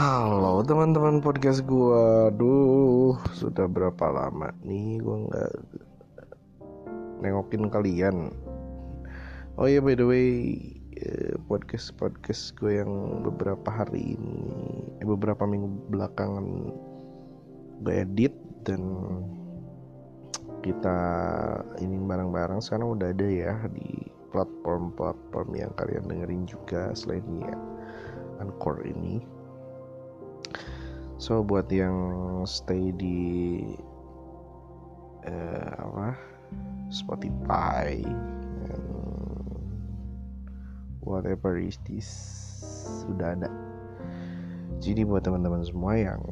Halo teman-teman podcast gua. Aduh sudah berapa lama nih gua nggak nengokin kalian? Oh iya by the way eh, podcast podcast gue yang beberapa hari ini eh, beberapa minggu belakangan gue edit dan kita ini bareng-bareng. Sekarang udah ada ya di platform-platform yang kalian dengerin juga selain ya Anchor ini so buat yang stay di uh, apa? Spotify whatever is this sudah ada. Jadi buat teman-teman semua yang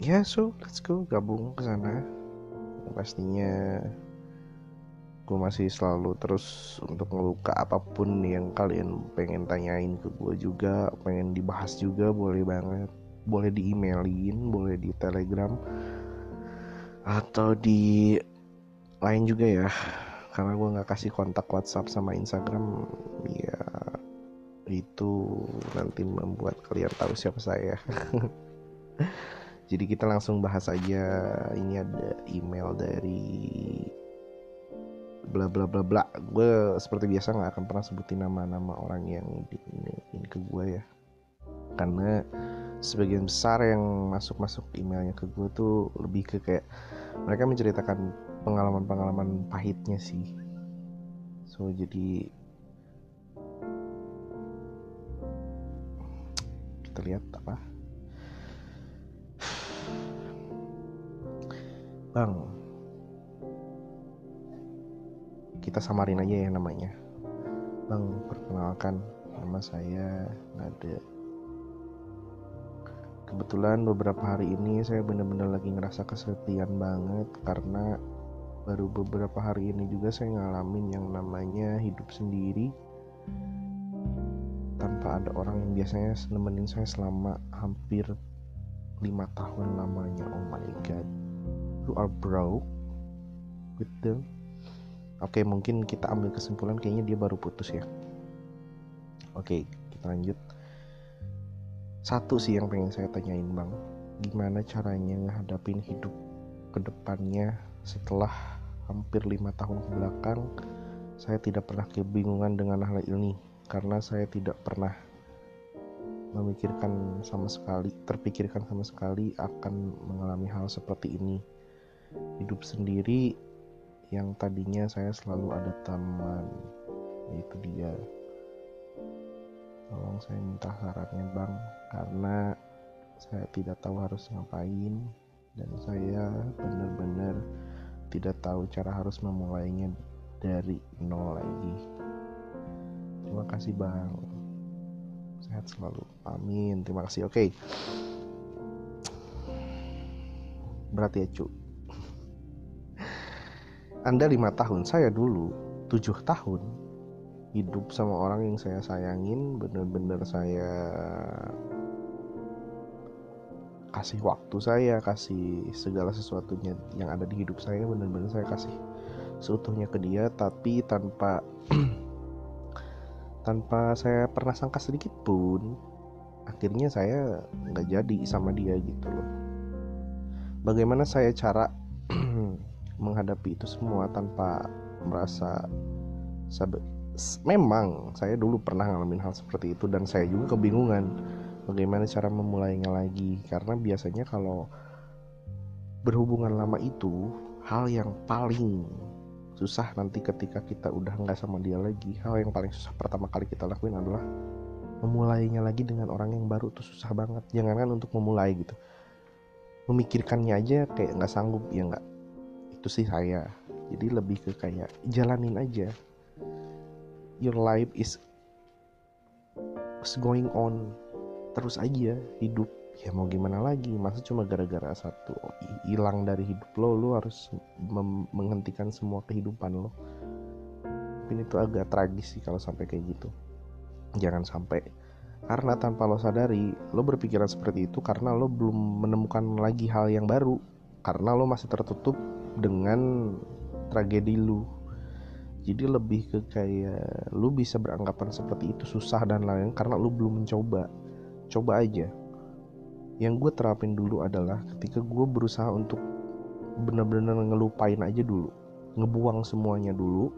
ya so let's go gabung ke sana. Pastinya gue masih selalu terus untuk ngeluka apa pun yang kalian pengen tanyain ke gue juga pengen dibahas juga boleh banget boleh di emailin boleh di telegram atau di lain juga ya. Karena gue nggak kasih kontak WhatsApp sama Instagram ya itu nanti membuat kalian tahu siapa saya. Jadi kita langsung bahas aja ini ada email dari bla bla bla bla. Gue seperti biasa nggak akan pernah sebutin nama-nama orang yang di, ini, ini ke gue ya. Karena sebagian besar yang masuk-masuk emailnya ke gue tuh lebih ke kayak mereka menceritakan pengalaman-pengalaman pahitnya sih. So jadi kita lihat apa. Bang. Kita samarin aja ya namanya. Bang perkenalkan nama saya Nada kebetulan beberapa hari ini saya benar-benar lagi ngerasa kesepian banget karena baru beberapa hari ini juga saya ngalamin yang namanya hidup sendiri. Tanpa ada orang yang biasanya nemenin saya selama hampir lima tahun lamanya. Oh my god. You are broke. With them oke mungkin kita ambil kesimpulan kayaknya dia baru putus ya. Oke kita lanjut satu sih yang pengen saya tanyain bang. Gimana caranya ngehadapin hidup ke depannya setelah hampir lima tahun ke belakang saya tidak pernah kebingungan dengan hal ini karena saya tidak pernah memikirkan sama sekali terpikirkan sama sekali akan mengalami hal seperti ini. Hidup sendiri yang tadinya saya selalu ada teman yaitu dia tolong saya minta sarannya bang. Karena saya tidak tahu harus ngapain. Dan saya benar-benar tidak tahu cara harus memulainya dari nol lagi. Terima kasih bang. Sehat selalu. Amin. Terima kasih. Oke. Okay. berarti ya cu anda lima tahun saya dulu tujuh tahun hidup sama orang yang saya sayangin bener-bener saya kasih waktu saya kasih segala sesuatunya yang ada di hidup saya bener-bener saya kasih seutuhnya ke dia. Tapi tanpa tanpa saya pernah sangka sedikit pun akhirnya saya nggak jadi sama dia gitu loh. Bagaimana saya cara menghadapi itu semua tanpa merasa memang saya dulu pernah ngalamin hal seperti itu dan saya juga kebingungan bagaimana cara memulainya lagi. Karena biasanya kalau berhubungan lama itu hal yang paling susah nanti ketika kita udah nggak sama dia lagi hal yang paling susah pertama kali kita lakuin adalah memulainya lagi dengan orang yang baru tuh susah banget. Jangankan untuk memulai gitu. Memikirkannya aja kayak nggak sanggup ya nggak. Itu sih saya. Jadi lebih ke kayak jalanin aja your life is going on terus aja hidup. Ya mau gimana lagi? Masa cuma gara-gara satu hilang dari hidup lo lo harus menghentikan semua kehidupan lo. Mungkin itu agak tragis sih kalau sampai kayak gitu. Jangan sampai. Karena tanpa lo sadari lo berpikiran seperti itu karena lo belum menemukan lagi hal yang baru. Karena lo masih tertutup dengan tragedi lu jadi lebih ke kayak lu bisa beranggapan seperti itu susah dan lain karena lu belum mencoba. Coba aja. Yang gue terapin dulu adalah ketika gue berusaha untuk bener-bener ngelupain aja dulu ngebuang semuanya dulu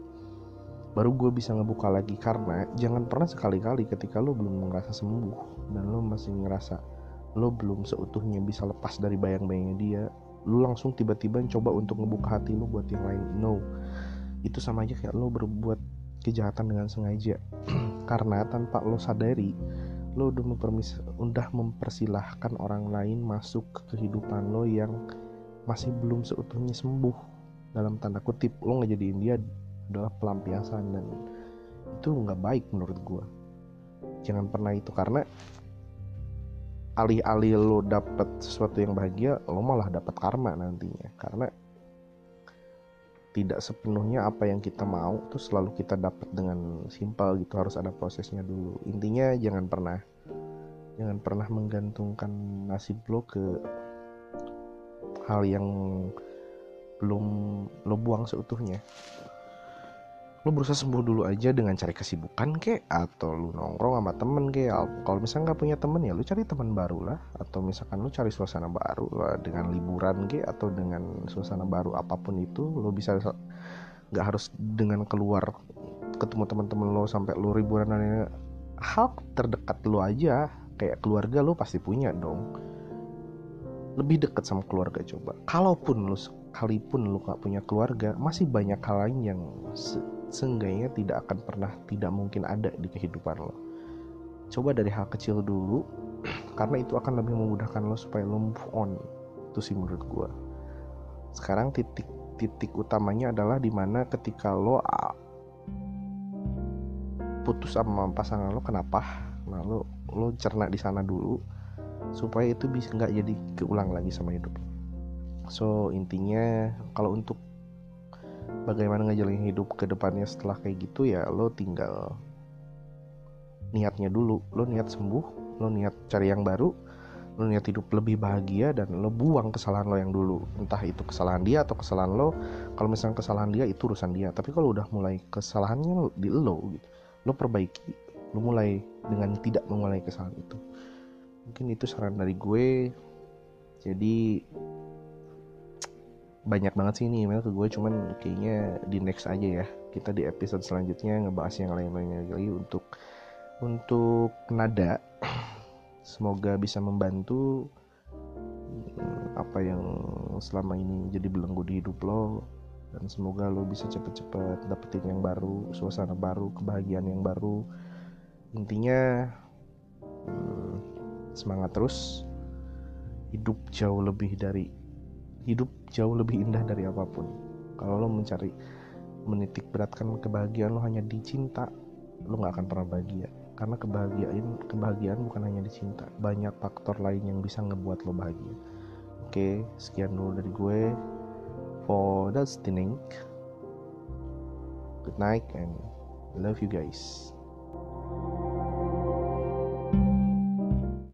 baru gue bisa ngebuka lagi. Karena jangan pernah sekali-kali ketika lo belum ngerasa sembuh dan lo masih ngerasa lo belum seutuhnya bisa lepas dari bayang-bayangnya dia lo langsung tiba-tiba coba untuk ngebuka hati lo buat yang lain. No itu sama aja kayak lo berbuat kejahatan dengan sengaja. Karena tanpa lo sadari lo udah mempermis udah mempersilahkan orang lain masuk ke kehidupan lo yang masih belum seutuhnya sembuh. Dalam tanda kutip lo ngejadiin dia adalah pelampiasan dan itu nggak baik menurut gue jangan pernah itu karena alih-alih lo dapet sesuatu yang bahagia lo malah dapat karma nantinya. Karena tidak sepenuhnya apa yang kita mau itu selalu kita dapat dengan simpel gitu harus ada prosesnya dulu. Intinya jangan pernah jangan pernah menggantungkan nasib lo ke hal yang belum lo buang seutuhnya lo berusaha sembuh dulu aja dengan cari kesibukan kek atau lu nongkrong sama temen kek kalau misalnya nggak punya temen ya lu cari teman baru lah. Atau misalkan lu cari suasana baru lah dengan liburan kek atau dengan suasana baru apa pun itu lo bisa nggak harus dengan keluar ketemu teman-teman lo sampai lo ribuan dan hal terdekat lo aja kayak keluarga lo pasti punya dong. Lebih dekat sama keluarga coba. Kalaupun lo sekalipun lo gak punya keluarga masih banyak hal lain yang seenggaknya tidak akan pernah tidak mungkin ada di kehidupan lo. Coba dari hal kecil dulu karena itu akan lebih memudahkan lo supaya lo move on. Itu sih menurut gue sekarang titik titik utamanya adalah di mana ketika lo putus sama pasangan lo kenapa? Nah lo lo cerna di sana dulu supaya itu bisa nggak jadi keulang lagi sama hidup so intinya kalau untuk bagaimana ngejalanin hidup ke depannya setelah kayak gitu ya lo tinggal niatnya dulu. Lo niat sembuh lo niat cari yang baru lo niat hidup lebih bahagia dan lo buang kesalahan lo yang dulu. Entah itu kesalahan dia atau kesalahan lo. Kalau misalnya kesalahan dia itu urusan dia. Tapi kalau udah mulai kesalahannya di lo gitu lo perbaiki. Lo mulai dengan tidak mengulangi kesalahan itu. Mungkin itu saran dari gue. Jadi banyak banget sih ini email ke gue cuman kayaknya di next aja ya. Kita di episode selanjutnya ngebahas yang lain-lainnya lagi untuk untuk nada. Semoga bisa membantu hmm, apa yang selama ini jadi belenggu di hidup lo. Dan semoga lo bisa cepet-cepet dapetin yang baru suasana baru kebahagiaan yang baru. Intinya hmm, semangat terus. Hidup jauh lebih dari hidup jauh lebih indah dari apa pun. Kalau lo mencari menitik beratkan kebahagiaan lo hanya dicinta lo nggak akan pernah bahagia. Karena kebahagiaan kebahagiaan bukan hanya dicinta banyak faktor lain yang bisa ngebuat lo bahagia. Oke sekian dulu dari gue. For the listening good night and love you guys